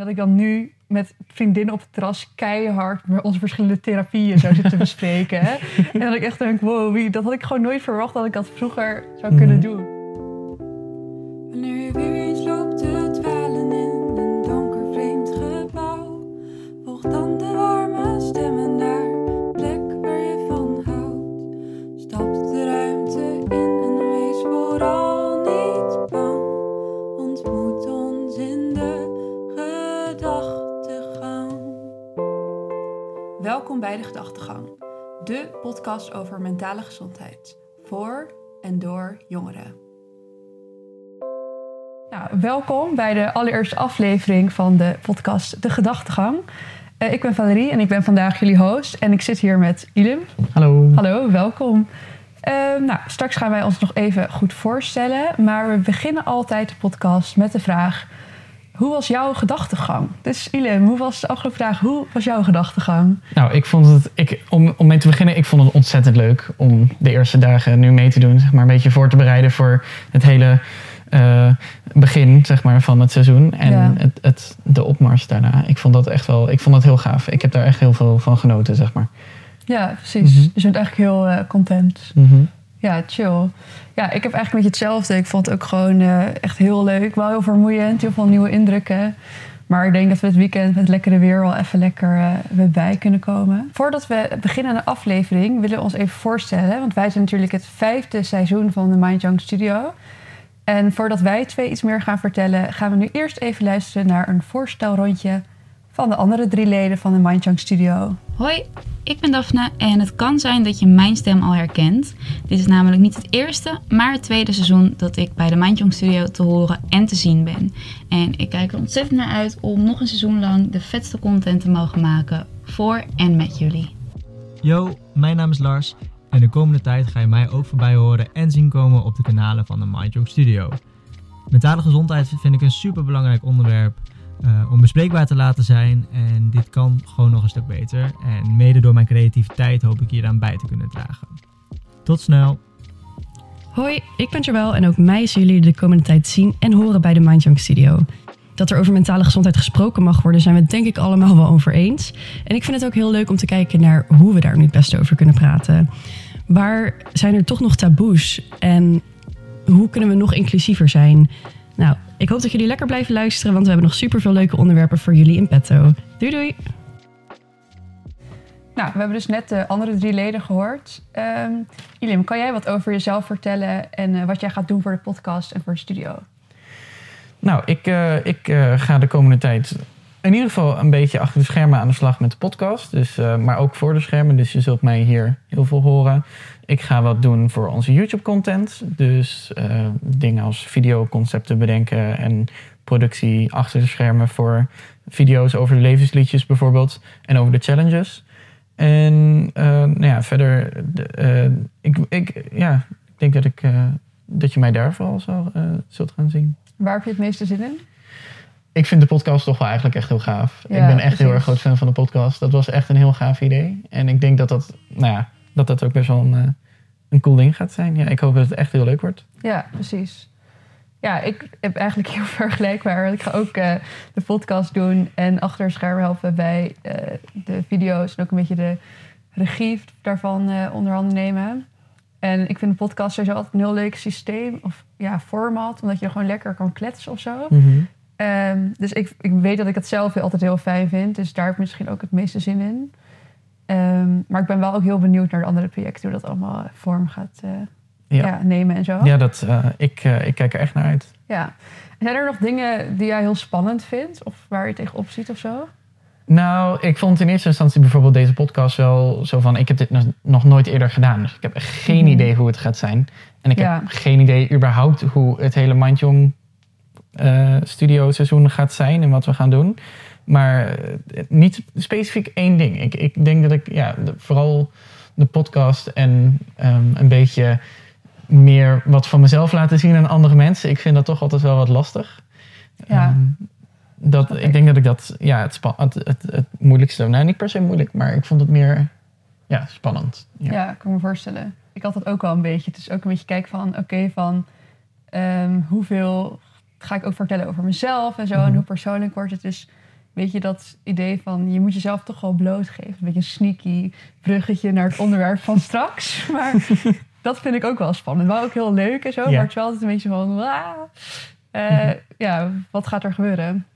dat ik dan nu met vriendinnen op het terras keihard onze verschillende therapieën zou zitten bespreken. Hè? En dat ik echt denk, wow, wie, dat had ik gewoon nooit verwacht dat ik dat vroeger zou kunnen Mhm. doen. Wanneer je weer Welkom bij de Gedachtegang, de podcast over mentale gezondheid voor en door jongeren. Nou, welkom bij de allereerste aflevering van de podcast De Gedachtegang. Eh, ik ben Valerie en ik ben vandaag jullie host en ik zit hier met Ilim. Hallo. Hallo, welkom. Eh, nou, straks gaan wij ons nog even goed voorstellen, maar we beginnen altijd de podcast met de vraag: hoe was jouw gedachtegang? Dus Ilim, hoe was de afgelopen vraag? Hoe was jouw gedachtegang? Nou, ik vond het, ik, om, om mee te beginnen, ik vond het ontzettend leuk om de eerste dagen nu mee te doen. Zeg maar een beetje voor te bereiden voor het hele eh, begin zeg maar, van het seizoen. En Ja. het, het, de opmars daarna. Ik vond dat echt wel, ik vond dat heel gaaf. Ik heb daar echt heel veel van genoten, zeg maar. Ja, precies. Mhm. Dus je bent eigenlijk heel eh, content. Mhm. Ja, chill. Ja, ik heb eigenlijk een beetje hetzelfde. Ik vond het ook gewoon eh, echt heel leuk. Wel heel vermoeiend, heel veel nieuwe indrukken. Maar ik denk dat we het weekend met lekkere weer wel even lekker eh, weer bij kunnen komen. Voordat we beginnen aan de aflevering willen we ons even voorstellen. Want wij zijn natuurlijk het vijfde seizoen van de Mind Young Studio. En voordat wij twee iets meer gaan vertellen, gaan we nu eerst even luisteren naar een voorstelrondje van de andere drie leden van de Mind Young Studio. Hoi, ik ben Daphne en het kan zijn dat je mijn stem al herkent. Dit is namelijk niet het eerste, maar het tweede seizoen dat ik bij de Mindjong Studio te horen en te zien ben. En ik kijk er ontzettend naar uit om nog een seizoen lang de vetste content te mogen maken voor en met jullie. Yo, mijn naam is Lars en de komende tijd ga je mij ook voorbij horen en zien komen op de kanalen van de Mindjong Studio. Mentale gezondheid vind ik een super belangrijk onderwerp eh, om bespreekbaar te laten zijn en dit kan gewoon nog een stuk beter. En mede door mijn creativiteit hoop ik hieraan bij te kunnen dragen. Tot snel! Hoi, ik ben Joël en ook mij zullen jullie de komende tijd zien en horen bij de Mind Young Studio. Dat er over mentale gezondheid gesproken mag worden, zijn we het denk ik allemaal wel over eens. En ik vind het ook heel leuk om te kijken naar hoe we daar nu het beste over kunnen praten. Waar zijn er toch nog taboes en hoe kunnen we nog inclusiever zijn? Nou, ik hoop dat jullie lekker blijven luisteren, want we hebben nog super veel leuke onderwerpen voor jullie in petto. Doei doei! Nou, we hebben dus net de andere drie leden gehoord. Ehm Ilim, kan jij wat over jezelf vertellen en eh, wat jij gaat doen voor de podcast en voor de studio? Nou, ik, eh, ik eh, ga de komende tijd in ieder geval een beetje achter de schermen aan de slag met de podcast. Dus, eh, maar ook voor de schermen. Dus je zult mij hier heel veel horen. Ik ga wat doen voor onze YouTube-content. Dus eh, dingen als videoconcepten bedenken en productie achter de schermen voor video's over de levensliedjes bijvoorbeeld. En over de challenges. En eh, nou ja, verder, de, eh, ik, ik, ja, ik denk dat, ik, dat je mij daar vooral zal, zult gaan zien. Waar heb je het meeste zin in? Ik vind de podcast toch wel eigenlijk echt heel gaaf. Ja, ik ben echt heel erg groot fan van de podcast. Dat was echt een heel gaaf idee. En ik denk dat dat, nou ja, dat, dat ook best wel een, eh, een cool ding gaat zijn. Ja, ik hoop dat het echt heel leuk wordt. Ja, precies. Ja, ik heb eigenlijk heel vergelijkbaar. Ik ga ook eh, de podcast doen en achter schermen helpen bij eh, de video's en ook een beetje de regie daarvan onder handen nemen. En ik vind de podcast sowieso altijd een heel leuk systeem of ja, format, omdat je gewoon lekker kan kletsen of zo. Ehm, dus ik, ik weet dat ik het zelf altijd heel fijn vind. Dus daar heb ik misschien ook het meeste zin in. Ehm, maar ik ben wel ook heel benieuwd naar de andere projecten, hoe dat allemaal vorm gaat eh, Ja. ja, nemen en zo. Ja, dat, eh, ik, eh, ik kijk er echt naar uit. Ja. Zijn er nog dingen die jij heel spannend vindt? Of waar je tegenop ziet of zo? Nou, ik vond in eerste instantie bijvoorbeeld deze podcast wel zo van... ik heb dit nog- nooit eerder gedaan. Dus ik heb geen Mhm. idee hoe het gaat zijn. En ik Ja. heb geen idee überhaupt hoe het hele Mindjong eh studio seizoen gaat zijn... en wat we gaan doen. Maar eh, niet specifiek één ding. Ik, ik denk dat ik ja, de- vooral de podcast en ehm, een beetje meer wat van mezelf laten zien aan andere mensen... ik vind dat toch altijd wel wat lastig. Ja. Ehm, dat, ik denk dat ik dat ja, het, het, het, het moeilijkste... Nou, niet per se moeilijk, maar ik vond het meer ja, spannend. Ja. Ja. ik kan me voorstellen. Ik had dat ook wel een beetje. Het is ook een beetje kijken van, oké, van ehm, hoeveel ga ik ook vertellen over mezelf en zo. En Mhm. hoe persoonlijk wordt het. Dus weet je, dat idee van je moet jezelf toch wel blootgeven. Een beetje een sneaky bruggetje naar het onderwerp van straks. Maar dat vind ik ook wel spannend. Wel ook heel leuk en zo, Ja. maar het is wel altijd een beetje van... Eh, Ja, wat gaat er gebeuren?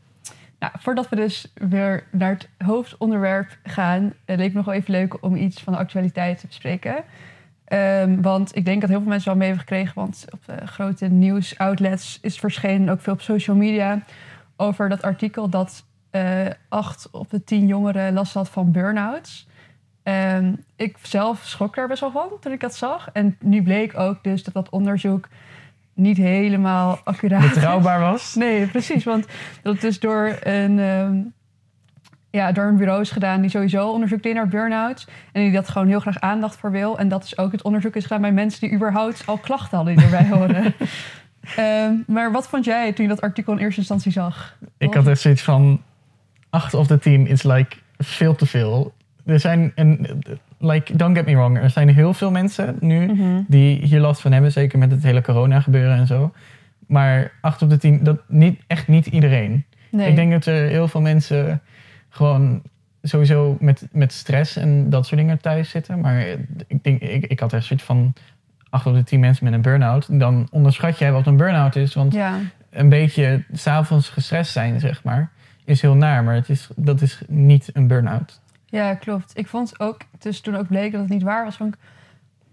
Nou, voordat we dus weer naar het hoofdonderwerp gaan... eh, leek het me nog wel even leuk om iets van de actualiteit te bespreken. Ehm, want ik denk dat heel veel mensen wel mee hebben gekregen... want op de grote nieuwsoutlets is het verschenen... ook veel op social media... over dat artikel dat eh acht op de tien jongeren last had van burn-outs. Ehm, ik zelf schrok daar best wel van toen ik dat zag. En nu bleek ook dus dat dat onderzoek niet helemaal accuraat is. Betrouwbaar was. Nee, precies. Want dat dus door een, ehm, ja, door een bureau is gedaan die sowieso onderzoek deed naar burn-outs. En die dat gewoon heel graag aandacht voor wil. En dat is ook het onderzoek is gedaan bij mensen die überhaupt al klachten hadden die erbij horen. Ehm, maar wat vond jij toen je dat artikel in eerste instantie zag? Ik had echt zoiets van... Acht of de tien is like veel te veel. Er zijn, een, like, don't get me wrong, er zijn heel veel mensen nu Mhm. die hier last van hebben. Zeker met het hele corona gebeuren en zo. Maar acht op de tien, dat niet, echt niet iedereen. Nee. Ik denk dat er heel veel mensen gewoon sowieso met, met stress en dat soort dingen thuis zitten. Maar ik, denk, ik, ik had echt zoiets van acht op de tien mensen met een burn-out. Dan onderschat jij wat een burn-out is. Want Ja, een beetje s'avonds gestrest zijn, zeg maar, is heel naar. Maar het is, dat is niet een burn-out. ja, klopt. Ik vond ook, dus toen ook bleek dat het niet waar was, vond ik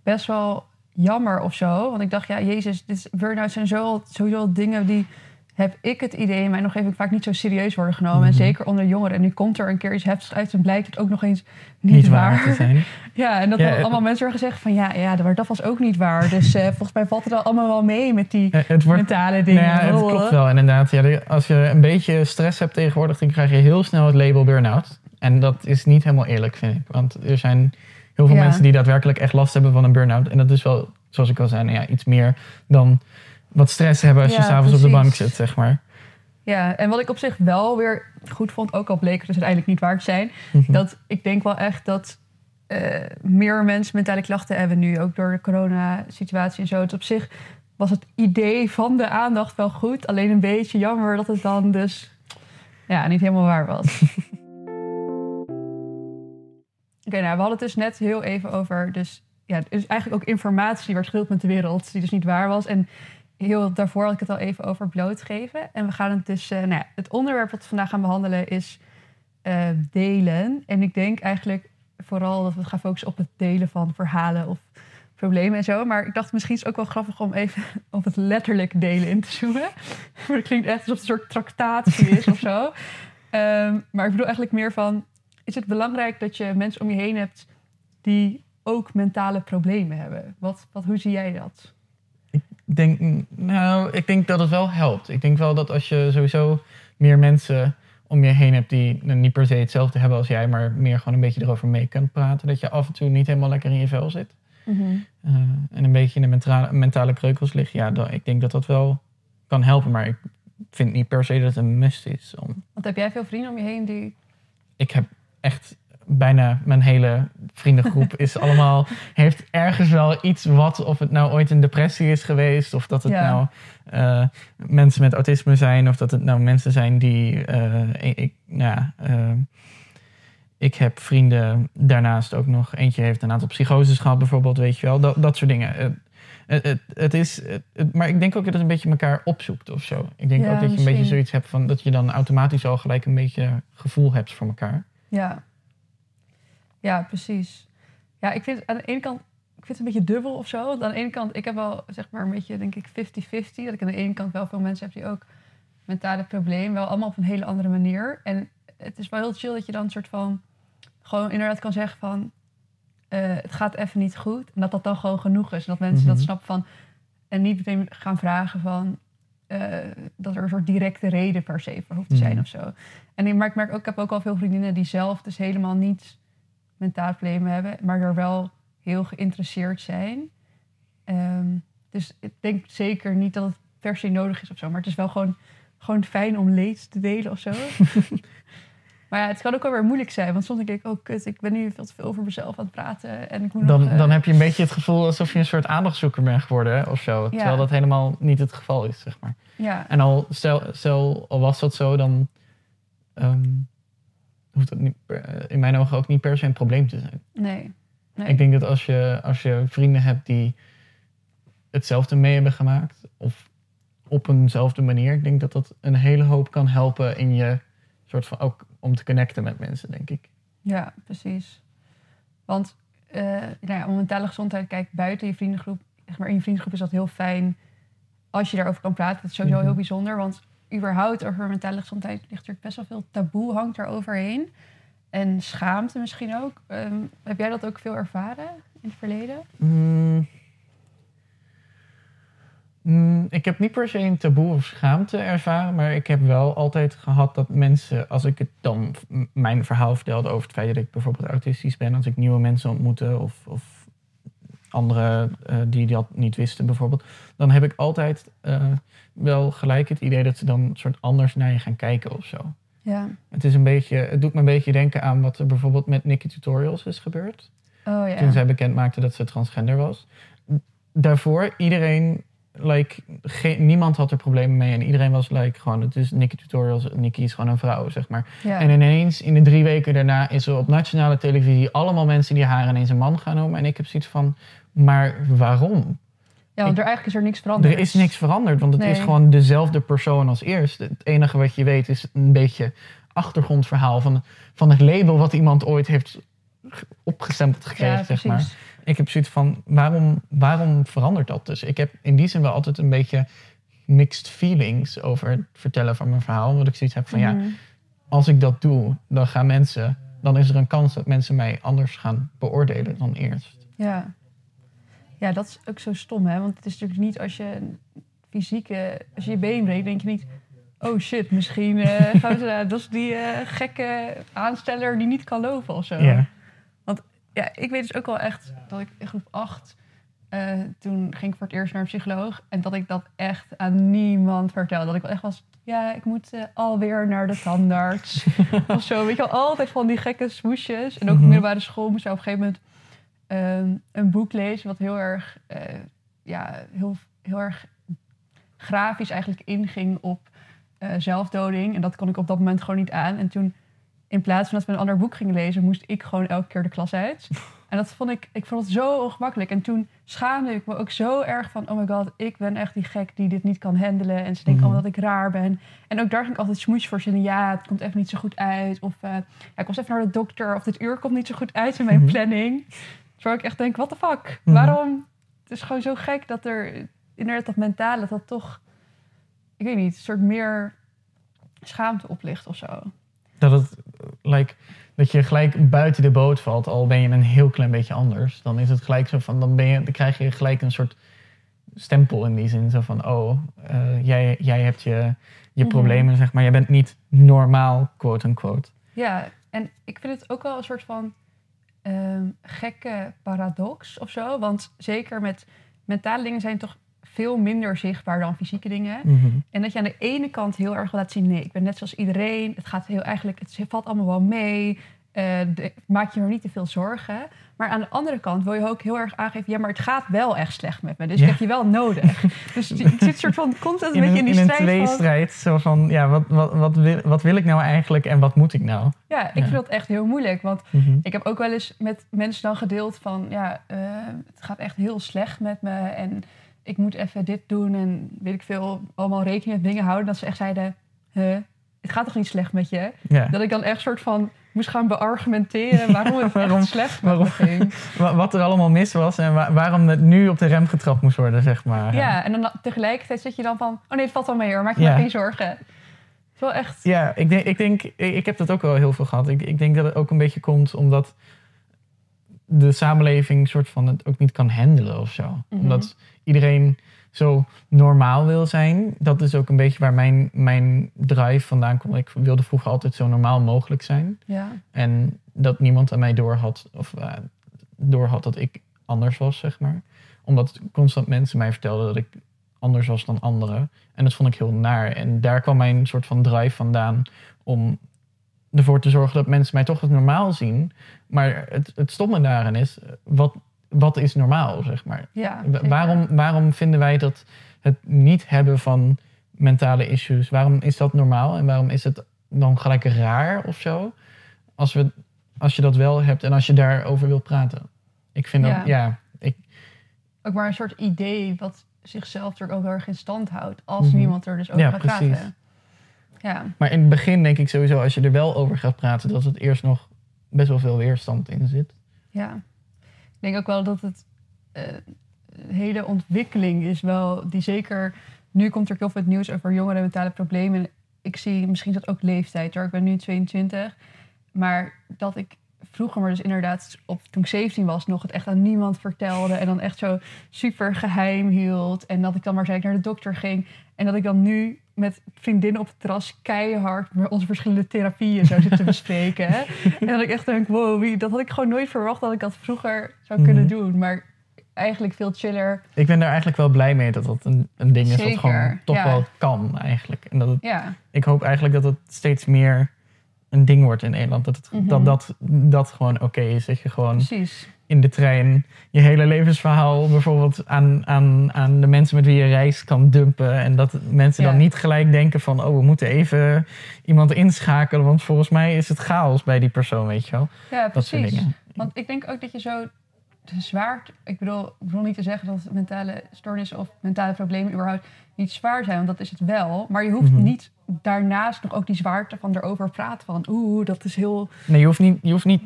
best wel jammer of zo. Want ik dacht, ja, jezus, dit burn-outs zijn zo, sowieso dingen die, heb ik het idee, mij nog even vaak niet zo serieus worden genomen. En Mhm. zeker onder jongeren. En nu komt er een keer iets heftigs uit en blijkt het ook nog eens niet, Niet waar. waar te zijn. Ja, en dat Ja, het- allemaal mensen worden gezegd van, ja, ja, dat was ook niet waar. Dus eh, volgens mij valt het al allemaal wel mee met die Eh, Het wordt mentale dingen. Nou ja, het klopt wel, inderdaad. Ja, als je een beetje stress hebt tegenwoordig, dan krijg je heel snel het label burn-out. En dat is niet helemaal eerlijk, vind ik. Want er zijn heel veel Ja. mensen die daadwerkelijk echt last hebben van een burn-out. En dat is wel, zoals ik al zei, nou ja, iets meer dan wat stress hebben als je Ja, s'avonds op de bank zit, zeg maar. Ja, en wat ik op zich wel weer goed vond, ook al bleek het dus uiteindelijk niet waar te zijn, Mhm. dat ik denk wel echt dat eh, meer mensen mentale klachten hebben nu, ook door de corona-situatie en zo. Het op zich was het idee van de aandacht wel goed, alleen een beetje jammer dat het dan dus ja, niet helemaal waar was. Oké, nou, we hadden het dus net heel even over, dus ja, is eigenlijk ook informatie werd gedeeld met de wereld, die dus niet waar was. En heel daarvoor had ik het al even over blootgeven. En we gaan het dus, eh, nou ja, het onderwerp wat we vandaag gaan behandelen is eh, delen. En ik denk eigenlijk vooral dat we gaan focussen op het delen van verhalen of problemen en zo. Maar ik dacht misschien is het ook wel grappig om even op het letterlijk delen in te zoomen. Maar het klinkt echt alsof het een soort tractatie is of zo. Ehm, maar ik bedoel eigenlijk meer van, is het belangrijk dat je mensen om je heen hebt die ook mentale problemen hebben? Wat, wat, hoe zie jij dat? Ik denk, nou, ik denk dat het wel helpt. Ik denk wel dat als je sowieso meer mensen om je heen hebt die nou, niet per se hetzelfde hebben als jij, maar meer gewoon een beetje erover mee kunt praten, dat je af en toe niet helemaal lekker in je vel zit. eh, en een beetje in de mentale, mentale kreukels ligt. Ja, ik denk dat dat wel kan helpen, maar ik vind niet per se dat het een must is. Om, Want heb jij veel vrienden om je heen die... ik heb echt bijna mijn hele vriendengroep is allemaal heeft ergens wel iets wat of het nou ooit een depressie is geweest of dat het Ja. nou eh, mensen met autisme zijn of dat het nou mensen zijn die eh, ik nou ja, eh, ik heb vrienden daarnaast ook nog eentje heeft een aantal psychoses gehad bijvoorbeeld weet je wel dat, dat soort dingen Het- het, is, het- maar ik denk ook dat het een beetje elkaar opzoekt of zo. Ik denk Ja, ook dat je een beetje zoiets hebt van dat je dan automatisch al gelijk een beetje gevoel hebt voor elkaar. Ja. Ja, precies. Ja, ik vind aan de ene kant, ik vind het een beetje dubbel of zo. Want aan de ene kant, ik heb wel zeg maar een beetje, denk ik, 50-50. Dat ik aan de ene kant wel veel mensen heb die ook mentale problemen, wel allemaal op een hele andere manier. En het is wel heel chill dat je dan een soort van, gewoon inderdaad kan zeggen van, eh, het gaat even niet goed. En dat dat dan gewoon genoeg is. En dat mensen dat Mhm. snappen van, en niet meteen gaan vragen van, eh, dat er een soort directe reden per se voor hoeft te zijn Mhm. of zo. En ik, maar ik merk ook, ik heb ook al veel vriendinnen die zelf dus helemaal niet mentaal problemen hebben, maar er wel heel geïnteresseerd zijn. Ehm, dus ik denk zeker niet dat het per se nodig is of zo, maar het is wel gewoon, gewoon fijn om leed te delen of zo. maar ja, het kan ook wel weer moeilijk zijn, want soms denk ik, oh kut, ik ben nu veel te veel over mezelf aan het praten en ik moet Dan, nog... eh, dan heb je een beetje het gevoel alsof je een soort aandachtzoeker bent geworden of zo. Terwijl dat helemaal niet het geval is, zeg maar. Ja, En al, stel, stel, al was dat zo, dan... ehm, hoeft het niet per- eh, in mijn ogen ook niet per se een probleem te zijn. Nee. nee. Ik denk dat als je, als je vrienden hebt die hetzelfde mee hebben gemaakt, of op eenzelfde manier, ik denk dat dat een hele hoop kan helpen in je soort van ook om te connecten met mensen, denk ik. Ja, precies. Want eh nou ja, om mentale gezondheid, kijk, buiten je vriendengroep, zeg maar in je vriendengroep is dat heel fijn als je daarover kan praten. Dat is sowieso Mhm. heel bijzonder, want überhaupt over mentale gezondheid ligt er best wel veel taboe hangt er overheen. En schaamte misschien ook. Ehm, heb jij dat ook veel ervaren in het verleden? Mm. Mm, ik heb niet per se een taboe of schaamte ervaren, maar ik heb wel altijd gehad dat mensen, als ik het dan mijn verhaal vertelde over het feit dat ik bijvoorbeeld autistisch ben, als ik nieuwe mensen ontmoette of, of anderen eh, die dat niet wisten bijvoorbeeld, dan heb ik altijd eh, wel gelijk het idee dat ze dan een soort anders naar je gaan kijken of zo. Ja. Het, is een beetje, het doet me een beetje denken aan wat er bijvoorbeeld met Nikki Tutorials is gebeurd Oh ja. toen zij bekend maakte dat ze transgender was. Daarvoor, iedereen, like, geen, niemand had er problemen mee. En iedereen was like, gewoon, het is Nikki Tutorials, Nikki is gewoon een vrouw, zeg maar. ja. En ineens, in de drie weken daarna, is er op nationale televisie allemaal mensen die haar ineens een man gaan noemen. En ik heb zoiets van, maar waarom? ja, want er eigenlijk is er niks veranderd. Er is niks veranderd, want het is gewoon dezelfde persoon als eerst. Het enige wat je weet is een beetje achtergrondverhaal van, van het label wat iemand ooit heeft ge- opgestempeld gekregen, Ja, zeg maar ik heb zoiets van, waarom, waarom verandert dat dus? Ik heb in die zin wel altijd een beetje mixed feelings over het vertellen van mijn verhaal. Want ik zoiets heb van, ja, Mhm. als ik dat doe, dan gaan mensen... dan is er een kans dat mensen mij anders gaan beoordelen dan eerst. Ja. Ja, dat is ook zo stom, hè? Want het is natuurlijk niet als je fysieke... Als je je been breekt, denk je niet... Oh shit, misschien eh, gaan ze, dat is die eh, gekke aansteller die niet kan lopen of zo. Ja. Ja, ik weet dus ook wel echt dat ik in groep 8... eh, toen ging ik voor het eerst naar een psycholoog. En dat ik dat echt aan niemand vertelde. Dat ik wel echt was... Ja, ik moet alweer naar de tandarts. of zo. Weet je wel, altijd van die gekke smoesjes. En ook op Mhm. middelbare school moest je op een gegeven moment... ehm, een boek lezen wat heel erg... eh, ja, heel, heel erg grafisch eigenlijk inging op eh, zelfdoding. En dat kon ik op dat moment gewoon niet aan. En toen, in plaats van dat we een ander boek gingen lezen, moest ik gewoon elke keer de klas uit. En dat vond ik, ik vond het zo ongemakkelijk. En toen schaamde ik me ook zo erg van, oh my god, ik ben echt die gek die dit niet kan handelen. En ze denken Mhm. allemaal dat ik raar ben. En ook daar ging ik altijd smoes voor zinnen. Ja, het komt even niet zo goed uit. Of eh, ja, ik was even naar de dokter. Of dit uur komt niet zo goed uit in mijn Mhm. planning. Terwijl ik echt denk, what the fuck? Mhm. Waarom? Het is gewoon zo gek dat er inderdaad dat mentale, dat toch, ik weet niet, een soort meer schaamte oplicht of zo. Dat, het, like, dat je gelijk buiten de boot valt, al ben je een heel klein beetje anders. Dan is het gelijk zo van, dan, ben je, dan krijg je gelijk een soort stempel in die zin. Zo van, oh, eh, jij, jij hebt je, je Mhm. problemen, zeg maar. Je bent niet normaal, quote unquote. Ja, en ik vind het ook wel een soort van ehm, gekke paradox of zo. Want zeker met mentale dingen zijn toch veel minder zichtbaar dan fysieke dingen. Mhm. En dat je aan de ene kant heel erg wil laten zien... nee, ik ben net zoals iedereen. Het gaat heel eigenlijk, het valt allemaal wel mee. Eh, de- maak je maar niet te veel zorgen. Maar aan de andere kant wil je ook heel erg aangeven... ja, maar het gaat wel echt slecht met me. Dus Ja. ik heb je wel nodig. dus ik zit soort van constant een beetje een, in die in een strijd van... tweestrijd, zo van, ja, wat, wat, wat, wil, wat wil ik nou eigenlijk en wat moet ik nou? Ja, ik Ja. vind dat echt heel moeilijk. Want Mhm. ik heb ook wel eens met mensen dan gedeeld van... ja, eh, het gaat echt heel slecht met me... en ik moet even dit doen en weet ik veel... allemaal rekening met dingen houden. Dat ze echt zeiden, huh, het gaat toch niet slecht met je? Ja. Dat ik dan echt soort van moest gaan beargumenteren... waarom het Waarom- echt slecht waarom- ging. Wa- Wat er allemaal mis was en wa- waarom het nu op de rem getrapt moest worden, zeg maar. Ja, en dan tegelijkertijd zit je dan van... oh nee, het valt wel mee hoor, maak je Ja. maar geen zorgen. Het is wel echt... Ja, ik denk, ik, denk, ik ik heb dat ook wel heel veel gehad. Ik, ik denk dat het ook een beetje komt omdat de samenleving soort van het ook niet kan handelen of zo. Mhm. Omdat iedereen zo normaal wil zijn. Dat is ook een beetje waar mijn, mijn drive vandaan komt. Ik wilde vroeger altijd zo normaal mogelijk zijn. Ja, En dat niemand aan mij doorhad, of eh, doorhad dat ik anders was, zeg maar. Omdat constant mensen mij vertelden dat ik anders was dan anderen. En dat vond ik heel naar. En daar kwam mijn soort van drive vandaan om ervoor te zorgen dat mensen mij toch als normaal zien. Maar het, het stomme daarin is, wat, wat is normaal, zeg maar? ja. Waarom, waarom vinden wij dat het niet hebben van mentale issues, waarom is dat normaal en waarom is het dan gelijk raar of zo? als, we, als je dat wel hebt en als je daarover wilt praten. Ik vind Ja. dat, ja, ik, Ook maar een soort idee wat zichzelf natuurlijk ook heel erg in stand houdt. Als Mhm. niemand er dus over Ja, gaat precies. praten. Ja, maar in het begin denk ik sowieso, als je er wel over gaat praten, dat het eerst nog best wel veel weerstand in zit. ja. Ik denk ook wel dat het een hele ontwikkeling is wel, die zeker... Nu komt er heel veel nieuws over jongeren mentale problemen. En ik zie misschien dat ook leeftijd. Hoor. Ik ben nu 22. Maar dat ik vroeger, maar dus inderdaad, op, toen ik 17 was, nog het echt aan niemand vertelde. En dan echt zo super geheim hield. En dat ik dan maar zei ik naar de dokter ging. En dat ik dan nu met vriendinnen op het terras keihard onze verschillende therapieën zou zitten bespreken. hè. En dat ik echt denk, wow, wie, dat had ik gewoon nooit verwacht dat ik dat vroeger zou kunnen Mhm. doen. Maar eigenlijk veel chiller. Ik ben daar eigenlijk wel blij mee dat dat een, een ding is dat gewoon toch ja. wel kan eigenlijk. En dat het, Ja, ik hoop eigenlijk dat het steeds meer een ding wordt in Nederland. Dat het, Mhm. dat, dat, dat gewoon oké is. Dat je gewoon precies. in de trein je hele levensverhaal bijvoorbeeld aan, aan, aan de mensen met wie je reist kan dumpen. En dat mensen Ja. dan niet gelijk denken van, oh, we moeten even iemand inschakelen. Want volgens mij is het chaos bij die persoon, weet je wel. Ja, Dat soort precies. dingen. Want ik denk ook dat je zo de zwaard... Ik bedoel, ik bedoel niet te zeggen dat mentale stoornissen of mentale problemen überhaupt niet zwaar zijn. Want dat is het wel. Maar je hoeft Mhm. niet daarnaast nog ook die zwaarte van erover praten. Van oeh, dat is heel... Nee, je hoeft niet, je hoeft niet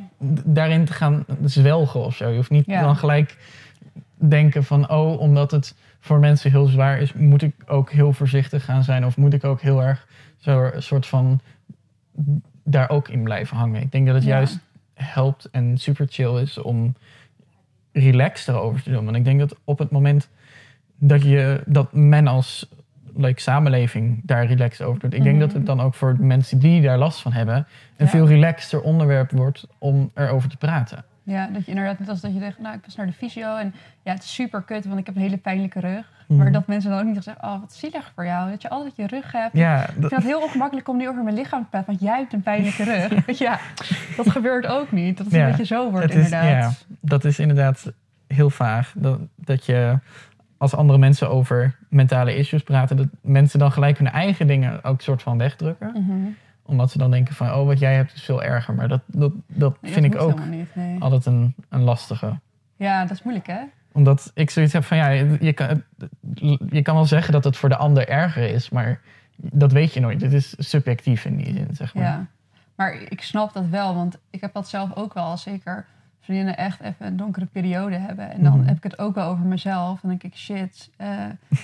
daarin te gaan zwelgen of zo. Je hoeft niet Ja. dan gelijk denken van, oh, omdat het voor mensen heel zwaar is, moet ik ook heel voorzichtig gaan zijn. Of moet ik ook heel erg zo een soort van daar ook in blijven hangen. Ik denk dat het Ja. juist helpt en super chill is om relaxed erover te doen. Want ik denk dat op het moment dat, je, dat men als like, samenleving daar relaxed over doet. Ik denk Mhm. dat het dan ook voor mensen die daar last van hebben... een Ja. veel relaxter onderwerp wordt om erover te praten. Ja, dat je inderdaad net als dat je zegt, nou, ik was naar de fysio en ja, het is super kut, want ik heb een hele pijnlijke rug. Mhm. Maar dat mensen dan ook niet zeggen, oh, wat zielig voor jou, dat je altijd je rug hebt. Ja, Ik vind het heel ongemakkelijk om nu over mijn lichaam te praten, want jij hebt een pijnlijke rug. Ja, dat gebeurt ook niet. Dat het Ja, een beetje zo wordt is, inderdaad. ja, dat is inderdaad heel vaag. Dat, dat je als andere mensen over mentale issues praten... dat mensen dan gelijk hun eigen dingen ook soort van wegdrukken. Mhm. Omdat ze dan denken van, oh, wat jij hebt is veel erger. Maar dat, dat, dat Nee, vind dat ik ook helemaal niet, nee. altijd een, een lastige. Ja, dat is moeilijk hè? Omdat ik zoiets heb van, ja, je kan, je kan wel zeggen dat het voor de ander erger is, maar dat weet je nooit. Het is subjectief in die zin, zeg maar. Ja. Maar ik snap dat wel, want ik heb dat zelf ook wel. Zeker vriendinnen echt even een donkere periode hebben. En dan Mhm. heb ik het ook wel over mezelf. Dan denk ik, shit. eh,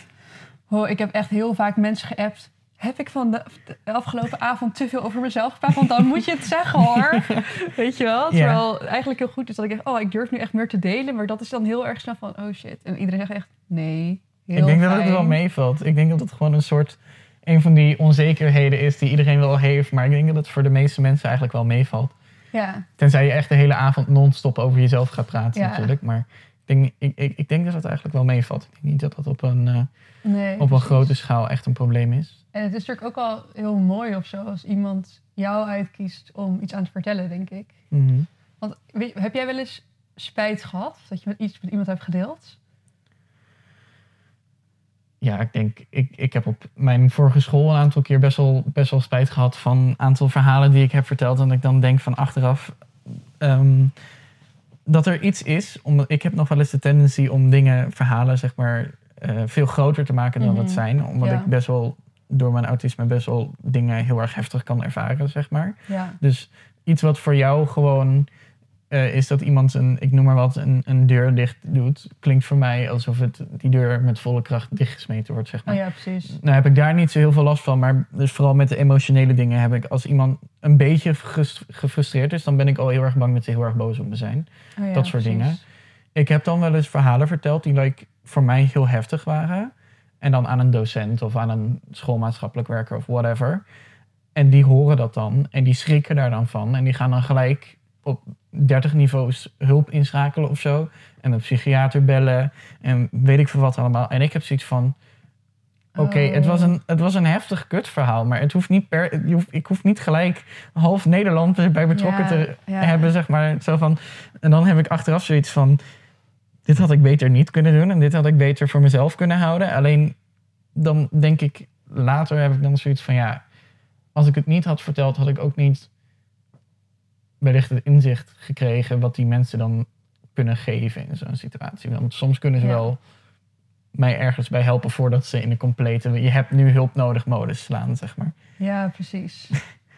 oh, ik heb echt heel vaak mensen geappt. Heb ik van de, de afgelopen avond te veel over mezelf gepraat? Want dan moet je het zeggen hoor. Weet je wel? Terwijl eigenlijk heel goed is dat ik echt... Oh, ik durf nu echt meer te delen. Maar dat is dan heel erg snel van... Oh shit. En iedereen zegt echt nee. Heel ik denk dat het wel meevalt. Ik denk dat het gewoon een soort, een van die onzekerheden is die iedereen wel heeft. Maar ik denk dat het voor de meeste mensen eigenlijk wel meevalt. Ja, Tenzij je echt de hele avond non-stop over jezelf gaat praten Ja. natuurlijk. Maar ik denk, ik, ik, ik denk dat het eigenlijk wel meevalt. Ik denk niet dat dat op een, eh, nee. op een grote schaal echt een probleem is. En het is natuurlijk ook wel heel mooi of zo als iemand jou uitkiest om iets aan te vertellen, denk ik. Mhm. Want weet- heb jij wel eens spijt gehad dat je met iets met iemand hebt gedeeld? Ja, ik denk, ik, ik heb op mijn vorige school een aantal keer best wel, best wel spijt gehad van een aantal verhalen die ik heb verteld. En dat ik dan denk van achteraf ehm, dat er iets is. Omdat ik heb nog wel eens de tendency om dingen, verhalen, zeg maar, eh, veel groter te maken dan Mhm. het zijn. Omdat Ja. ik best wel door mijn autisme best wel dingen heel erg heftig kan ervaren, zeg maar. Ja. Dus iets wat voor jou gewoon eh, is dat iemand een, ik noem maar wat, een, een deur dicht doet, klinkt voor mij alsof het, die deur met volle kracht dichtgesmeten wordt, zeg maar. Oh ja, precies. Nou heb ik daar niet zo heel veel last van, maar dus vooral met de emotionele dingen heb ik, als iemand een beetje gefrus- gefrustreerd is, dan ben ik al heel erg bang dat ze heel erg boos op me zijn. Oh ja, dat soort precies. dingen. Ik heb dan wel eens verhalen verteld die like, voor mij heel heftig waren. En dan aan een docent of aan een schoolmaatschappelijk werker of whatever. En die horen dat dan en die schrikken daar dan van. En die gaan dan gelijk op 30 niveaus hulp inschakelen of zo. En een psychiater bellen en weet ik veel wat allemaal. En ik heb zoiets van... Oké, Oh. het, was een, het was een heftig kutverhaal, maar het hoeft niet per, je hoeft, ik hoef niet gelijk half Nederland erbij betrokken Ja, te ja. hebben, zeg maar. Zo van, en dan heb ik achteraf zoiets van, dit had ik beter niet kunnen doen en dit had ik beter voor mezelf kunnen houden. Alleen dan denk ik, later heb ik dan zoiets van, ja, als ik het niet had verteld, had ik ook niet wellicht het inzicht gekregen wat die mensen dan kunnen geven in zo'n situatie. Want soms kunnen ze Ja. wel mij ergens bij helpen voordat ze in een complete je hebt nu hulp nodig modus slaan, zeg maar. Ja, precies.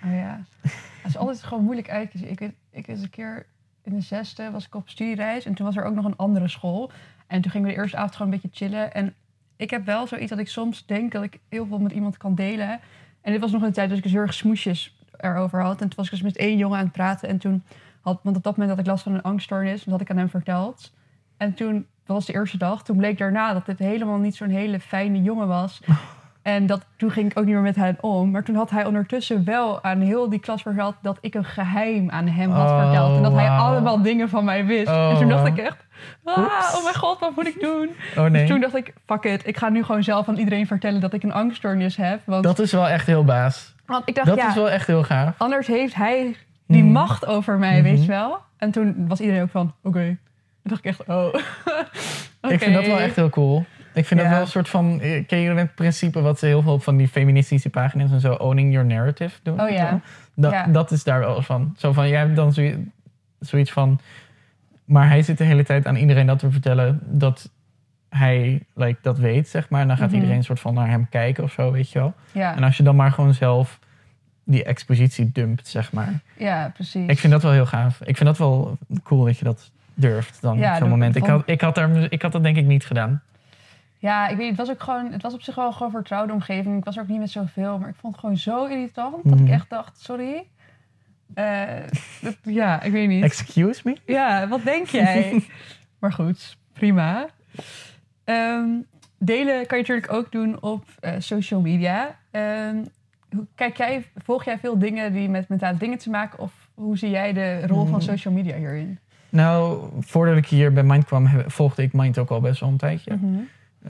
Oh ja. Het is altijd gewoon moeilijk uitkiezen. Ik weet, ik weet een keer in de zesde was ik op studiereis en toen was er ook nog een andere school. En toen gingen we de eerste avond gewoon een beetje chillen. En ik heb wel zoiets dat ik soms denk dat ik heel veel met iemand kan delen. En dit was nog een tijd dat ik dus heel erg smoesjes erover had. En toen was ik dus met één jongen aan het praten. En toen had, want op dat moment had ik last van een angststoornis. Dat had ik aan hem verteld. En toen, dat was de eerste dag, toen bleek daarna dat dit helemaal niet zo'n hele fijne jongen was. En dat, toen ging ik ook niet meer met hem om. Maar toen had hij ondertussen wel aan heel die klas verteld dat ik een geheim aan hem had Oh, verteld. En dat hij allemaal dingen van mij wist. Oh, en toen dacht ik echt, ah, oh mijn god, wat moet ik doen? Oh nee. Dus toen dacht ik, fuck it, ik ga nu gewoon zelf aan iedereen vertellen dat ik een angststoornis heb. Want, Dat is wel echt heel baas. Want ik dacht, Dat ja, is wel echt heel gaaf. anders heeft hij die Mhm. macht over mij, Mhm. weet je wel. En toen was iedereen ook van, oké. Toen dacht ik echt, oh. Ik vind dat wel echt heel cool. Ik vind Ja. dat wel een soort van... eh, Ken je het principe wat ze heel veel van die feministische pagina's en zo... owning your narrative doen? Oh ja. Dat, Ja. dat is daar wel van. Zo van, jij hebt dan zoiets van... Maar hij zit de hele tijd aan iedereen dat te vertellen... dat hij like, dat weet, zeg maar. En dan gaat Mhm. iedereen een soort van naar hem kijken of zo, weet je wel. Ja, En als je dan maar gewoon zelf die expositie dumpt, zeg maar. ja, precies. Ik vind dat wel heel gaaf. Ik vind dat wel cool dat je dat durft dan Ja, op zo'n moment. Ik had, ik, had daar, ik had dat denk ik niet gedaan. Ja, ik weet het was ook gewoon, het was op zich wel gewoon een vertrouwde omgeving. Ik was er ook niet met zoveel, maar ik vond het gewoon zo irritant dat Mhm. ik echt dacht, sorry. Eh, dat- ja, ik weet niet. Excuse me? Ja, wat denk jij? maar goed, prima. Ehm, delen kan je natuurlijk ook doen op eh, social media. Ehm, kijk jij, volg jij veel dingen die met mentale dingen te maken? Of hoe zie jij de rol van Mm. social media hierin? Nou, voordat ik hier bij Mind kwam, volgde ik Mind ook al best wel een tijdje. Mhm.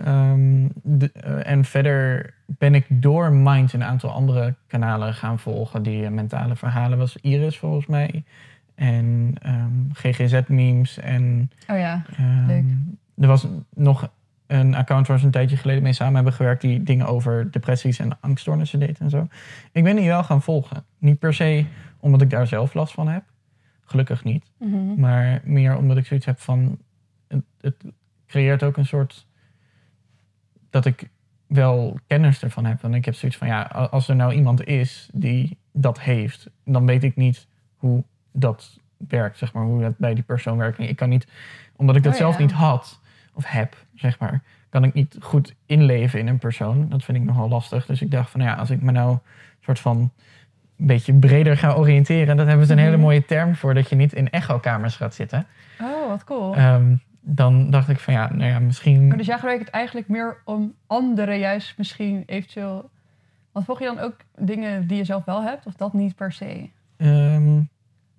Ehm, de- eh, en verder ben ik door Mind een aantal andere kanalen gaan volgen. Die eh, mentale verhalen was Iris volgens mij. En GGZ-memes. En Oh ja, Leuk. er was nog een account waar ze een tijdje geleden mee samen hebben gewerkt. Die dingen over depressies en angststoornissen deed en zo. Ik ben die wel gaan volgen. Niet per se omdat ik daar zelf last van heb. Gelukkig niet. Mhm. Maar meer omdat ik zoiets heb van. Het, het creëert ook een soort. dat ik wel kennis ervan heb. En ik heb zoiets van ja, als er nou iemand is die dat heeft, dan weet ik niet hoe dat werkt, zeg maar, hoe dat bij die persoon werkt. Ik kan niet, omdat ik dat Oh, zelf ja. niet had of heb, zeg maar, kan ik niet goed inleven in een persoon. Dat vind ik nogal lastig. Dus ik dacht van ja, als ik me nou een soort van een beetje breder ga oriënteren, dat hebben ze een hele Mhm. mooie term voor dat je niet in echokamers gaat zitten. Oh, wat cool. Ehm, dan dacht ik van ja, nou ja, misschien. Maar dus jij gebruikt het eigenlijk meer om anderen juist misschien eventueel... Want volg je dan ook dingen die je zelf wel hebt? Of dat niet per se? Ehm,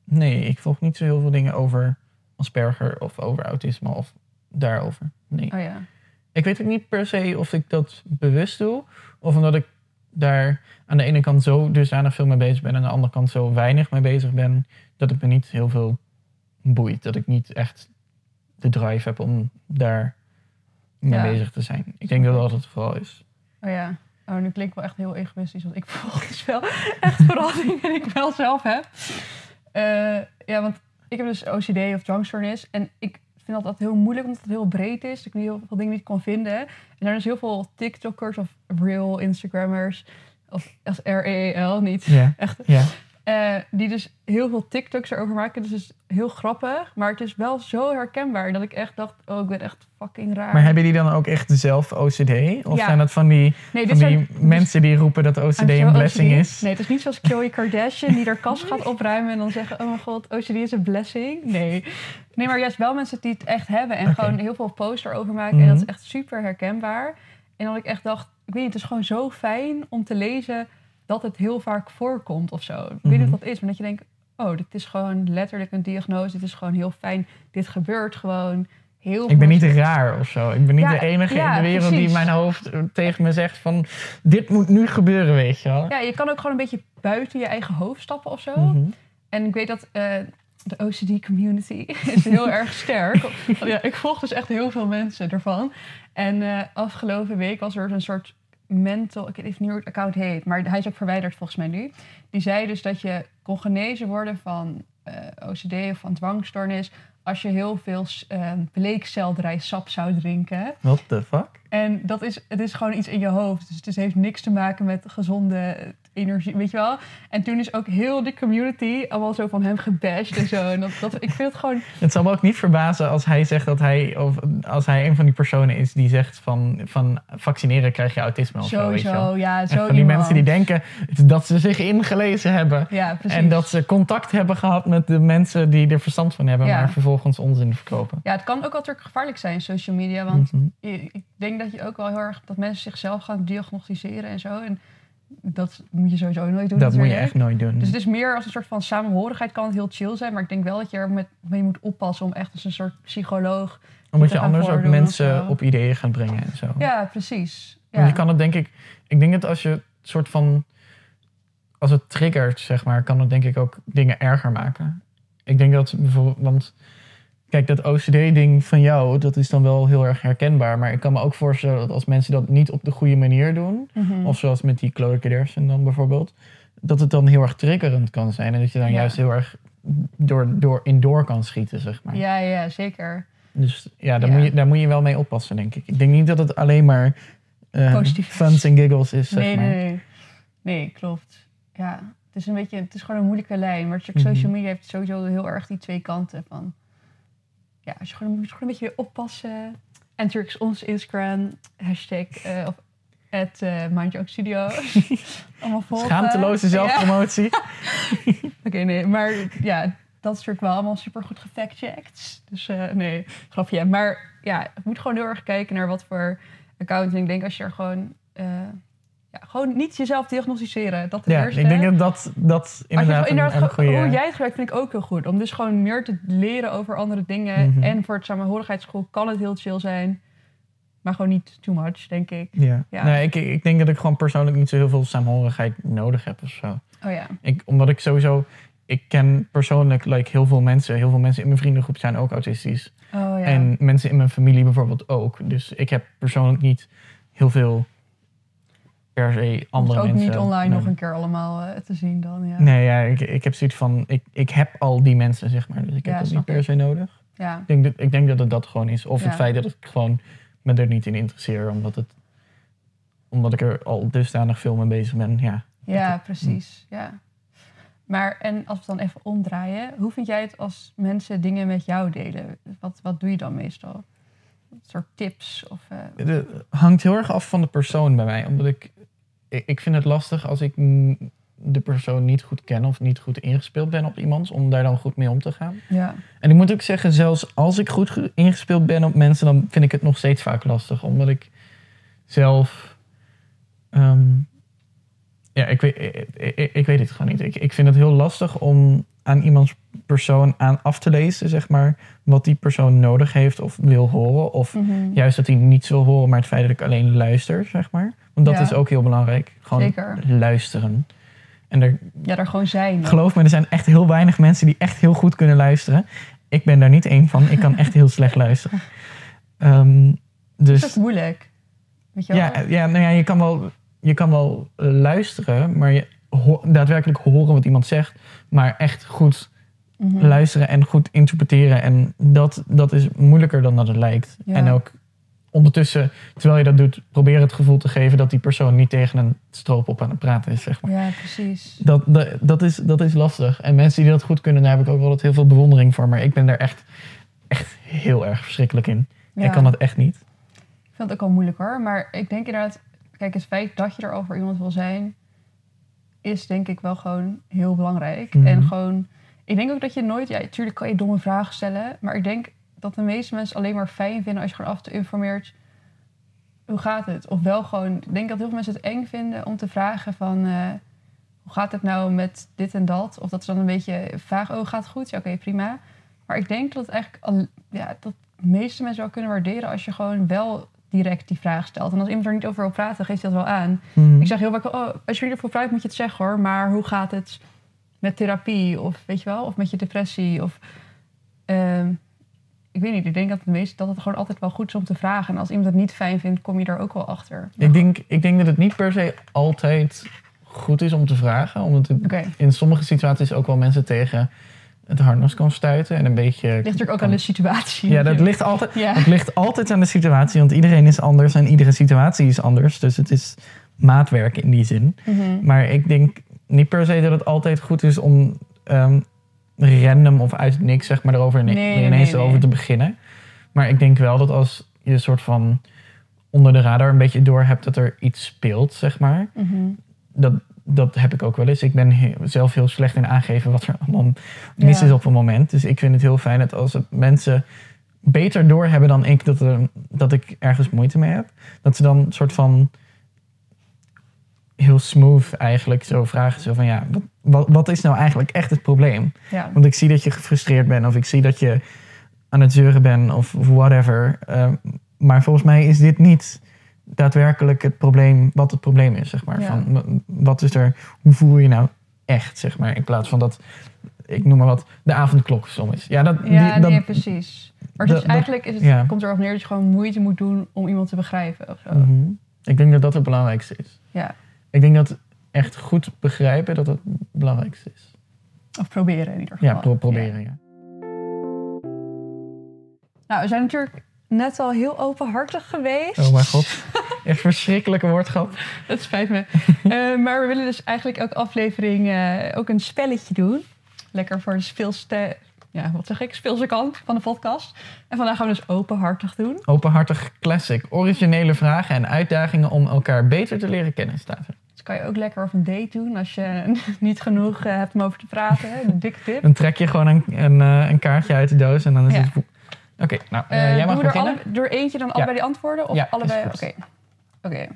nee, ik volg niet zo heel veel dingen over Asperger of over autisme of daarover. Nee. Oh ja. Ik weet ook niet per se of ik dat bewust doe. Of omdat ik daar aan de ene kant zo dusdanig veel mee bezig ben. En aan de andere kant zo weinig mee bezig ben. Dat het me niet heel veel boeit. Dat ik niet echt de drive heb om daar mee Ja. bezig te zijn. Ik denk dat dat het vooral is. Oh ja. Oh, nu klinkt wel echt heel egoïstisch. Want ik volg dus wel echt vooral dingen die ik wel zelf heb. Eh, ja, want ik heb dus OCD of dwangstoornis. En ik vind dat altijd heel moeilijk omdat het heel breed is. Ik nu heel veel dingen niet kon vinden. En er zijn dus heel veel TikTokkers of real Instagrammers. Of als R-E-E-L, niet Ja, echt ja. Eh, die dus heel veel TikToks erover maken. Dus het is heel grappig. Maar het is wel zo herkenbaar. Dat ik echt dacht, oh, ik ben echt fucking raar. Maar hebben die dan ook echt zelf OCD? Of Ja. zijn dat van die, nee, van die mensen die roepen dat OCD een blessing OCD. is? Nee, het is niet zoals Khloe Kardashian die haar kast gaat opruimen en dan zeggen: Oh mijn god, OCD is een blessing. Nee. Nee, maar juist wel mensen die het echt hebben en gewoon heel veel posts erover maken. En dat is Mhm. echt super herkenbaar. En dat ik echt dacht: Ik weet niet, het is gewoon zo fijn om te lezen dat het heel vaak voorkomt of zo. Ik weet niet Mhm. wat dat is, maar dat je denkt: Oh, dit is gewoon letterlijk een diagnose. Dit is gewoon heel fijn. Dit gebeurt gewoon heel Ik ben niet raar of zo. Ik ben niet Ja, de enige ja, in de wereld precies. die mijn hoofd eh, tegen me zegt van... Dit moet nu gebeuren, weet je wel. Ja, je kan ook gewoon een beetje buiten je eigen hoofd stappen of zo. Mhm. En ik weet dat eh, de OCD-community is heel erg sterk. Ja, ik volg dus echt heel veel mensen ervan. En eh, afgelopen week was er een soort mental... Ik weet even niet hoe het account heet, maar hij is ook verwijderd volgens mij nu. Die zei dus dat je kon genezen worden van eh, OCD of van dwangstoornis als je heel veel uh, bleekselderijsap zou drinken. What the fuck? En dat is, het is gewoon iets in je hoofd. Dus het heeft niks te maken met gezonde energie, weet je wel. En toen is ook heel de community allemaal zo van hem gebashed en zo. En dat, dat, ik vind het gewoon... Het zal me ook niet verbazen als hij zegt dat hij... of als hij een van die personen is die zegt van... van vaccineren krijg je autisme of zo, weet je wel. Ja, En zo van die iemand. mensen die denken dat ze zich ingelezen hebben. Ja. En dat ze contact hebben gehad met de mensen die er verstand van hebben, Ja. maar vervolgens onzin verkopen. Ja, het kan ook altijd gevaarlijk zijn, social media. Want Mhm. ik denk dat je ook wel heel erg... dat mensen zichzelf gaan diagnosticeren en zo. En dat moet je sowieso nooit doen Dat moet je echt nooit doen. Dus het is meer als een soort van samenhorigheid kan het heel chill zijn. Maar ik denk wel dat je er met, mee moet oppassen om echt als een soort psycholoog... Omdat je gaan anders ook mensen op ideeën gaat brengen en zo. Ja, precies. Ja. Want je kan het denk ik... Ik denk dat als je het soort van... Als het triggert, zeg maar, kan het denk ik ook dingen erger maken. Ik denk dat bijvoorbeeld... Want kijk, dat OCD-ding van jou, dat is dan wel heel erg herkenbaar. Maar ik kan me ook voorstellen dat als mensen dat niet op de goede manier doen... Mhm. Of zoals met die Chloe Kardashian dan bijvoorbeeld. Dat het dan heel erg triggerend kan zijn. En dat je dan Ja. juist heel erg door, door, in door kan schieten, zeg maar. Ja, ja, zeker. Dus ja, daar, Ja. Moet je, daar moet je wel mee oppassen, denk ik. Ik denk niet dat het alleen maar eh Positief. funs en giggles is, zeg Nee, maar. nee, nee. Nee, klopt. Ja, het is een beetje, het is gewoon een moeilijke lijn. Maar Mhm. social media heeft sowieso heel erg die twee kanten van. Ja, als je gewoon, moet je gewoon een beetje weer oppassen. En natuurlijk onze Instagram, hashtag eh, of at eh, Mind Your Studio. Allemaal volgen. Schaamteloze Ja. zelfpromotie. Oké, nee, maar ja, dat is natuurlijk wel allemaal super goed gefactcheckt. Dus eh, nee, grapje. Maar ja, je moet gewoon heel erg kijken naar wat voor account. En ik denk als je er gewoon, ja, gewoon niet jezelf diagnosticeren. Dat de Ja, eerste. ik denk dat dat, dat inderdaad, inderdaad een, een gewoon- goede... hoe jij het gebruikt vind ik ook heel goed. Om dus gewoon meer te leren over andere dingen. Mhm. En voor het samenhorigheidsschool kan het heel chill zijn. Maar gewoon niet too much, denk ik. Ja. Ja. Nee, ik, ik denk dat ik gewoon persoonlijk niet zo heel veel saamhorigheid nodig heb of zo. Oh ja, Ik, omdat ik sowieso... Ik ken persoonlijk like, heel veel mensen. Heel veel mensen in mijn vriendengroep zijn ook autistisch. oh ja. En mensen in mijn familie bijvoorbeeld ook. Dus ik heb persoonlijk niet heel veel per se andere het ook mensen. niet online nog een keer allemaal eh, te zien dan. Ja, Nee, ja, ik, ik heb zoiets van... Ik, ik heb al die mensen, zeg maar. Dus ik Ja, heb dat niet per se nodig. ja. Ik denk, dat, ik denk dat het dat gewoon is. Of het feit dat ik gewoon me er niet in interesseer. Omdat, het, omdat ik er al dusdanig veel mee bezig ben. Ja. Ja, precies. Ja. Maar en als we het dan even omdraaien, hoe vind jij het als mensen dingen met jou delen? Wat, wat doe je dan meestal? Een soort tips? Of, eh, Het hangt heel erg af van de persoon bij mij. Omdat ik... Ik, vind het lastig als ik de persoon niet goed ken... of niet goed ingespeeld ben op iemand... om daar dan goed mee om te gaan. ja. En ik moet ook zeggen, zelfs als ik goed ge- ingespeeld ben op mensen, dan vind ik het nog steeds vaak lastig. Omdat ik zelf. ehm, ja, ik weet, ik, ik, ik weet het gewoon niet. Ik, ik vind het heel lastig om aan iemands persoon aan af te lezen, zeg maar, wat die persoon nodig heeft of wil horen. Of Mhm. juist dat hij niets wil horen, maar het feit dat ik alleen luister, zeg maar. Want dat Ja. is ook heel belangrijk. Gewoon Zeker. luisteren. En er, ja, daar gewoon zijn. Geloof me, er zijn echt heel weinig mensen die echt heel goed kunnen luisteren. Ik ben daar niet één van. Ik kan echt heel slecht luisteren. Ehm, Dat is dus moeilijk. Weet je wel? ja, ja, nou ja, je kan wel, je kan wel eh, luisteren, maar je ho- daadwerkelijk horen wat iemand zegt, maar echt goed Mhm. luisteren en goed interpreteren. En dat, dat is moeilijker dan dat het lijkt. Ja. En ook ondertussen, terwijl je dat doet, probeer het gevoel te geven dat die persoon niet tegen een stroop op aan het praten is, zeg maar. Ja, precies. Dat, dat, dat, is, dat is lastig. En mensen die dat goed kunnen, daar heb ik ook wel heel veel bewondering voor. Maar ik ben daar echt, echt heel erg verschrikkelijk in. Ja. Ik kan dat echt niet. Ik vind het ook wel moeilijk hoor. Maar ik denk inderdaad, kijk, het feit dat je er al voor iemand wil zijn, is denk ik wel gewoon heel belangrijk. Mhm. En gewoon, ik denk ook dat je nooit, ja, natuurlijk kan je domme vragen stellen, maar ik denk dat de meeste mensen alleen maar fijn vinden als je gewoon af toe informeert. Hoe gaat het? Of wel gewoon, ik denk dat heel veel mensen het eng vinden om te vragen van, eh, hoe gaat het nou met dit en dat? Of dat is dan een beetje vaag, oh gaat het goed? Ja, oké, prima. Maar ik denk dat het eigenlijk, al, ja, dat de meeste mensen wel kunnen waarderen als je gewoon wel direct die vraag stelt. En als iemand er niet over wil praten, geeft hij dat wel aan. Mhm. Ik zeg heel vaak, oh, als je ervoor praat moet je het zeggen hoor. Maar hoe gaat het met therapie? Of weet je wel, of met je depressie? Of, ehm, ik weet niet, ik denk dat, de meeste, dat het gewoon altijd wel goed is om te vragen. En als iemand het niet fijn vindt, kom je daar ook wel achter. Ik, denk, ik denk dat het niet per se altijd goed is om te vragen. Omdat het in sommige situaties ook wel mensen tegen het harnas kan stuiten. En een beetje... Ligt natuurlijk ook aan de situatie. Ja, dat ligt altijd, Ja. ligt altijd aan de situatie. Want iedereen is anders en iedere situatie is anders. Dus het is maatwerk in die zin. Mhm. Maar ik denk niet per se dat het altijd goed is om ehm, random of uit niks zeg maar, erover Nee, nee, ineens nee, over te beginnen. Maar ik denk wel dat als je een soort van onder de radar een beetje door hebt dat er iets speelt, zeg maar. Mhm. Dat, dat heb ik ook wel eens. Ik ben zelf heel slecht in aangeven wat er allemaal mis Ja. is op een moment. Dus ik vind het heel fijn dat als mensen beter doorhebben dan ik dat, er, dat ik ergens moeite mee heb. Dat ze dan een soort van heel smooth eigenlijk zo vragen. Zo van ja, wat, wat, wat is nou eigenlijk echt het probleem? Ja. Want ik zie dat je gefrustreerd bent of ik zie dat je aan het zeuren bent of whatever. Eh, maar volgens mij is dit niet daadwerkelijk het probleem, wat het probleem is, zeg maar. Ja. Van, wat is er, hoe voel je nou echt, zeg maar. In plaats van dat, ik noem maar wat, de avondklok som is. Ja, dat, Ja, die, dat, nee, precies. Maar dus eigenlijk is het, ja. komt erop neer dat je gewoon moeite moet doen om iemand te begrijpen. Of zo. Mhm. Ik denk dat dat het belangrijkste is. Ja. Ik denk dat echt goed begrijpen dat het het belangrijkste is. Of proberen in ieder geval. Ja, pro- proberen, ja. Nou, we zijn natuurlijk net al heel openhartig geweest. Oh mijn god. Echt verschrikkelijke woordschap. Dat spijt me. Eh, maar we willen dus eigenlijk elke aflevering eh, ook een spelletje doen. Lekker voor de speelste, ja, wat zeg ik, speelse kant van de podcast. En vandaag gaan we dus openhartig doen. Openhartig classic. Originele vragen en uitdagingen om elkaar beter te leren kennen staat er. Dus kan je ook lekker op een date doen als je niet genoeg eh, hebt om over te praten. Een dikke tip. Dan trek je gewoon een, een, een kaartje uit de doos en dan is Ja. het... Oké, nou, eh, Eh, jij mag beginnen. alle- door eentje dan allebei die antwoorden? Of allebei? Oké. Oké.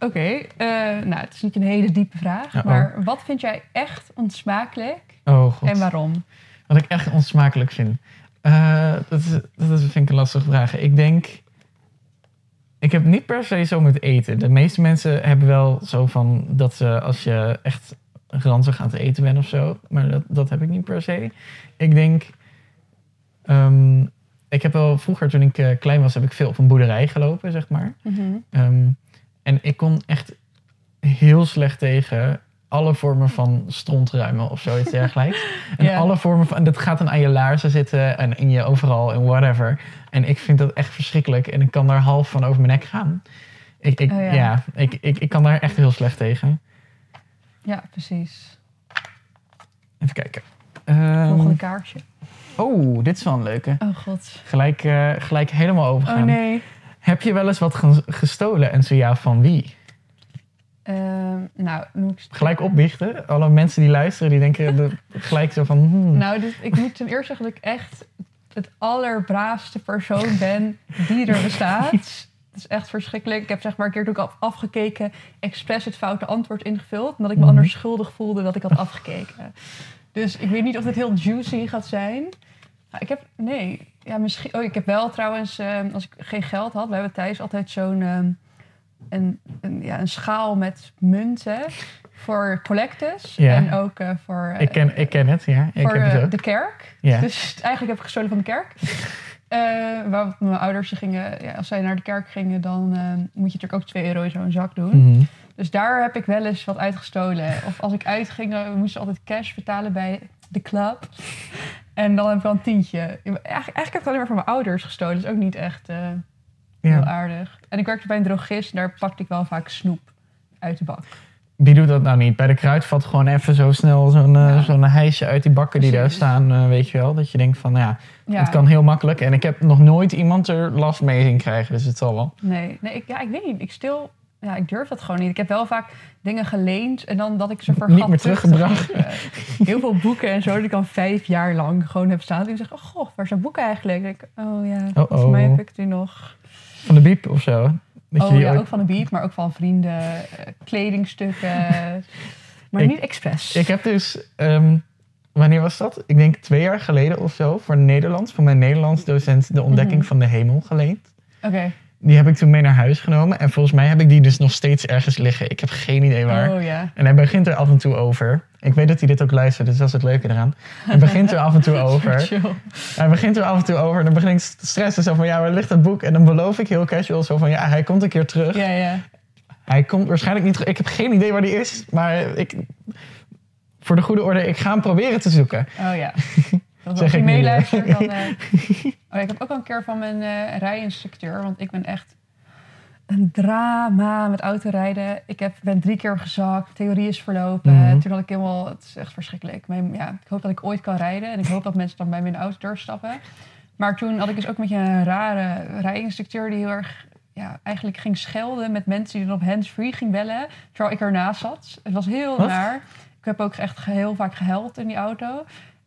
Oké, eh, nou het is niet een hele diepe vraag, Uh-oh. maar wat vind jij echt onsmakelijk Oh god. en waarom? Wat ik echt onsmakelijk vind. Dat, is, dat is, vind ik een lastige vraag. Ik denk... Ik heb niet per se zo met eten. De meeste mensen hebben wel zo van dat ze als je echt ranzig aan het eten bent of zo. Maar dat, dat heb ik niet per se. Ik denk... ehm, ik heb wel vroeger, toen ik eh, klein was, heb ik veel op een boerderij gelopen, zeg maar. Ehm, en ik kon echt heel slecht tegen alle vormen van strontruimen of zoiets dergelijks. En Ja. alle vormen van, en dat gaat dan aan je laarzen zitten en in je overal en whatever. En ik vind dat echt verschrikkelijk en ik kan daar half van over mijn nek gaan. Ik, ik, Oh ja. ja, ik, ik, ik kan daar echt heel slecht tegen. Ja, precies. Even kijken. Ehm, Volgende kaartje. Oh, dit is wel een leuke. Oh god. Gelijk, eh, gelijk helemaal overgaan. Oh nee. Heb je wel eens wat ge- gestolen en zo ja, van wie? Ehm, nou, noem ik... Gelijk opbiechten. Alle mensen die luisteren, die denken er gelijk zo van... hmm. Nou, dit, ik moet ten eerste zeggen dat ik echt het allerbraafste persoon ben die er bestaat. Het is echt verschrikkelijk. Ik heb zeg maar een keer toen ik afgekeken, expres het foute antwoord ingevuld. Omdat ik me Mhm. anders schuldig voelde dat ik had afgekeken. Dus ik weet niet of dit heel juicy gaat zijn. Nou, ik heb, nee, ja, misschien. Oh, ik heb wel trouwens, ehm, als ik geen geld had, we hebben thuis altijd zo'n ehm, een, een, ja, een schaal met munten voor collectes. Ja. En ook eh, voor, eh, ik, ken, ik ken het, ja. Ik voor heb het eh, ook. de kerk. Ja. Dus eigenlijk heb ik gestolen van de kerk. Waar mijn ouders gingen, ja, als zij naar de kerk gingen, dan eh, moet je natuurlijk ook 2 euro in zo'n zak doen. Mhm. Dus daar heb ik wel eens wat uitgestolen. Of als ik uitging, moesten we altijd cash betalen bij de club. En dan heb ik wel een tientje. Eigenlijk, eigenlijk heb ik het alleen maar van mijn ouders gestolen. Dat is ook niet echt eh, heel Ja. aardig. En ik werkte bij een drogist en daar pakte ik wel vaak snoep uit de bak. Wie doet dat nou niet? Bij de kruidvat gewoon even zo snel zo'n eh, Ja. zo'n hijsje uit die bakken die daar staan, eh, weet je wel. Dat je denkt van, nou ja, Ja. het kan heel makkelijk. En ik heb nog nooit iemand er last mee zien krijgen, dus het zal wel. Nee, nee ik, ja, ik weet niet. Ik stil, ja, ik durf dat gewoon niet. Ik heb wel vaak dingen geleend en dan dat ik ze vergat Niet meer teruggebracht. Heel veel boeken en zo die ik al vijf jaar lang gewoon heb staan. En zeg, oh god, waar zijn boeken eigenlijk? Dan ik, oh ja, Oh, voor mij oh. heb ik die nog. Van de biep of zo. Dat oh ja, ooit- ook van de beat, maar ook van vrienden, eh, kledingstukken. maar Ik- niet expres. Ik heb dus, ehm, wanneer was dat? Ik denk twee jaar geleden of zo, voor Nederlands, voor mijn Nederlands docent, de ontdekking Mhm. van de hemel geleend. Oké. Die heb ik toen mee naar huis genomen. En volgens mij heb ik die dus nog steeds ergens liggen. Ik heb geen idee waar. Oh ja. En hij begint er af en toe over. Ik weet dat hij dit ook luistert, dus dat is het leuke eraan. Hij begint er af en toe over. Hij begint er af en toe over. En dan begin ik stressen. Zo van, ja, waar ligt dat boek? En dan beloof ik heel casual zo van, ja, hij komt een keer terug. Ja, ja. Hij komt waarschijnlijk niet terug. Ik heb geen idee waar die is. Maar ik... voor de goede orde, ik ga hem proberen te zoeken. Oh ja. Als Zeg je ik nu, meeluistert, dan... eh, Oh, ik heb ook al een keer van mijn eh rijinstructeur, want ik ben echt een drama met autorijden. Ik heb, ben drie keer gezakt, theorie is verlopen. Mhm. Toen had ik helemaal, het is echt verschrikkelijk. Mijn, ja, ik hoop dat ik ooit kan rijden en ik hoop dat mensen dan bij me in de auto doorstappen. Maar toen had ik dus ook met je een rare rijinstructeur die heel erg ja, eigenlijk ging schelden met mensen die dan op hands-free ging bellen, terwijl ik ernaast zat. Het was heel Wat? raar. Ik heb ook echt heel vaak gehuild in die auto.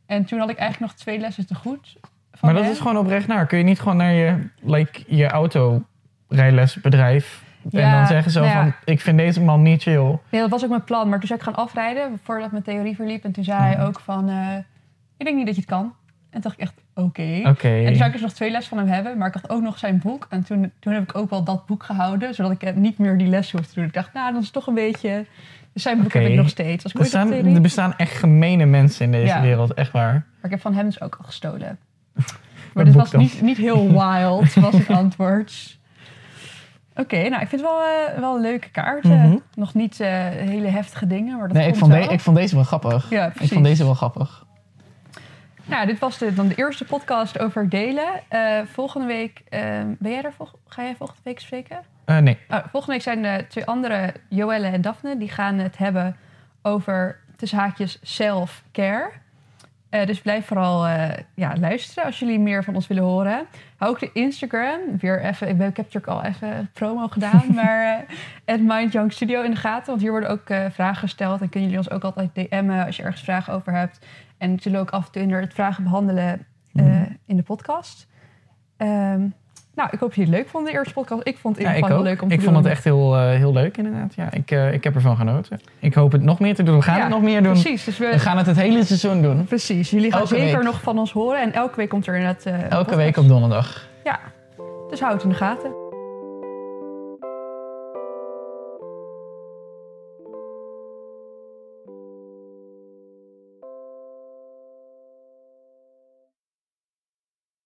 En toen had ik eigenlijk nog twee lessen te goed. van Maar dat is gewoon oprecht naar. Kun je niet gewoon naar je, like, je autorijlesbedrijf en Ja, dan zeggen nou ja. van, ik vind deze man niet chill. Nee, dat was ook mijn plan. Maar toen zou ik gaan afrijden voordat mijn theorie verliep. En toen zei hij ook van, eh, ik denk niet dat je het kan. En toen dacht ik echt, oké. En toen zou ik dus nog twee lessen van hem hebben. Maar ik had ook nog zijn boek. En toen, toen heb ik ook wel dat boek gehouden. Zodat ik niet meer die les hoefde te doen. Ik dacht, nou, dat is toch een beetje... Dus zijn boek heb ik nog steeds. Als ik Er, ooit nog staan, theorie... er bestaan echt gemene mensen in deze Ja. wereld, echt waar. Maar ik heb van hem dus ook al gestolen. Maar dit was niet, niet heel wild, was het antwoord. Oké, nou, ik vind het wel, eh, wel een leuke kaarten. Mhm. Nog niet eh, hele heftige dingen, maar dat Nee, ik vond, de- ik vond deze wel grappig. Ja, ik precies. vond deze wel grappig. Nou, dit was de, dan de eerste podcast over delen. Eh, volgende week, eh, ben jij er volg- ga jij volgende week spreken? Eh, nee. Oh, volgende week zijn de twee andere, Joelle en Daphne, die gaan het hebben over tussen haakjes self-care. Eh, dus blijf vooral eh, ja, luisteren als jullie meer van ons willen horen. Hou ook de Instagram. Weer even, ik, ben, ik heb natuurlijk al even promo gedaan, maar eh Mind Young Studio in de gaten. Want hier worden ook eh, vragen gesteld en kunnen jullie ons ook altijd DM'en als je ergens vragen over hebt. En zullen ook af en toe inderdaad vragen behandelen eh, Mhm. in de podcast. Ehm, nou, ik hoop dat jullie het leuk vonden, de eerste podcast. Ik vond het in Ja, ieder ik geval leuk om Ik te vond doen. het echt heel, eh, heel leuk inderdaad. Ja, ik, eh, ik heb ervan genoten. Ik hoop het nog meer te doen. We gaan Ja, het nog meer doen. Precies, dus we, We gaan het het hele seizoen doen. precies. Jullie gaan Elke zeker week. nog van ons horen. En elke week komt er inderdaad... eh, Elke podcast. week op donderdag. Dus houd het in de gaten.